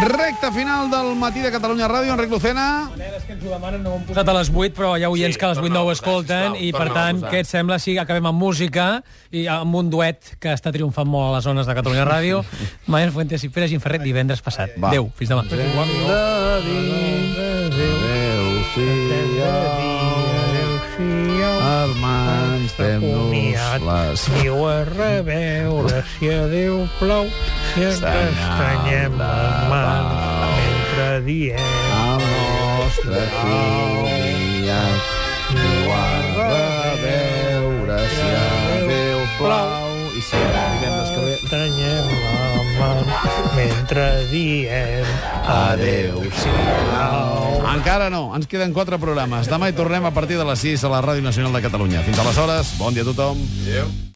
Recte final del matí de Catalunya Ràdio, Enric Lucena. És que ens ho demanen, no ho hem posat a les 8, però hi ha oients Sí, que a les 8 no ho escolten, sisplau, i per tant, què et sembla si acabem amb música i amb un duet que està triomfant molt a les zones de Catalunya Ràdio? Mayan Fuentes i Pere Ginferret divendres passat. Va. Adéu, fins demà. Germans, fem-nos les... Diu a reveure si a Déu plou i ens estanyem les mans mentre diem El nostre comiat Déu ha de veure si a Déu plau i si a divendres que ve estanyem la mà mentre diem Adéu-siau. Encara no, ens queden quatre programes. Demà hi tornem a partir de les 6 a la Ràdio Nacional de Catalunya. Fins aleshores, bon dia a tothom. Adéu.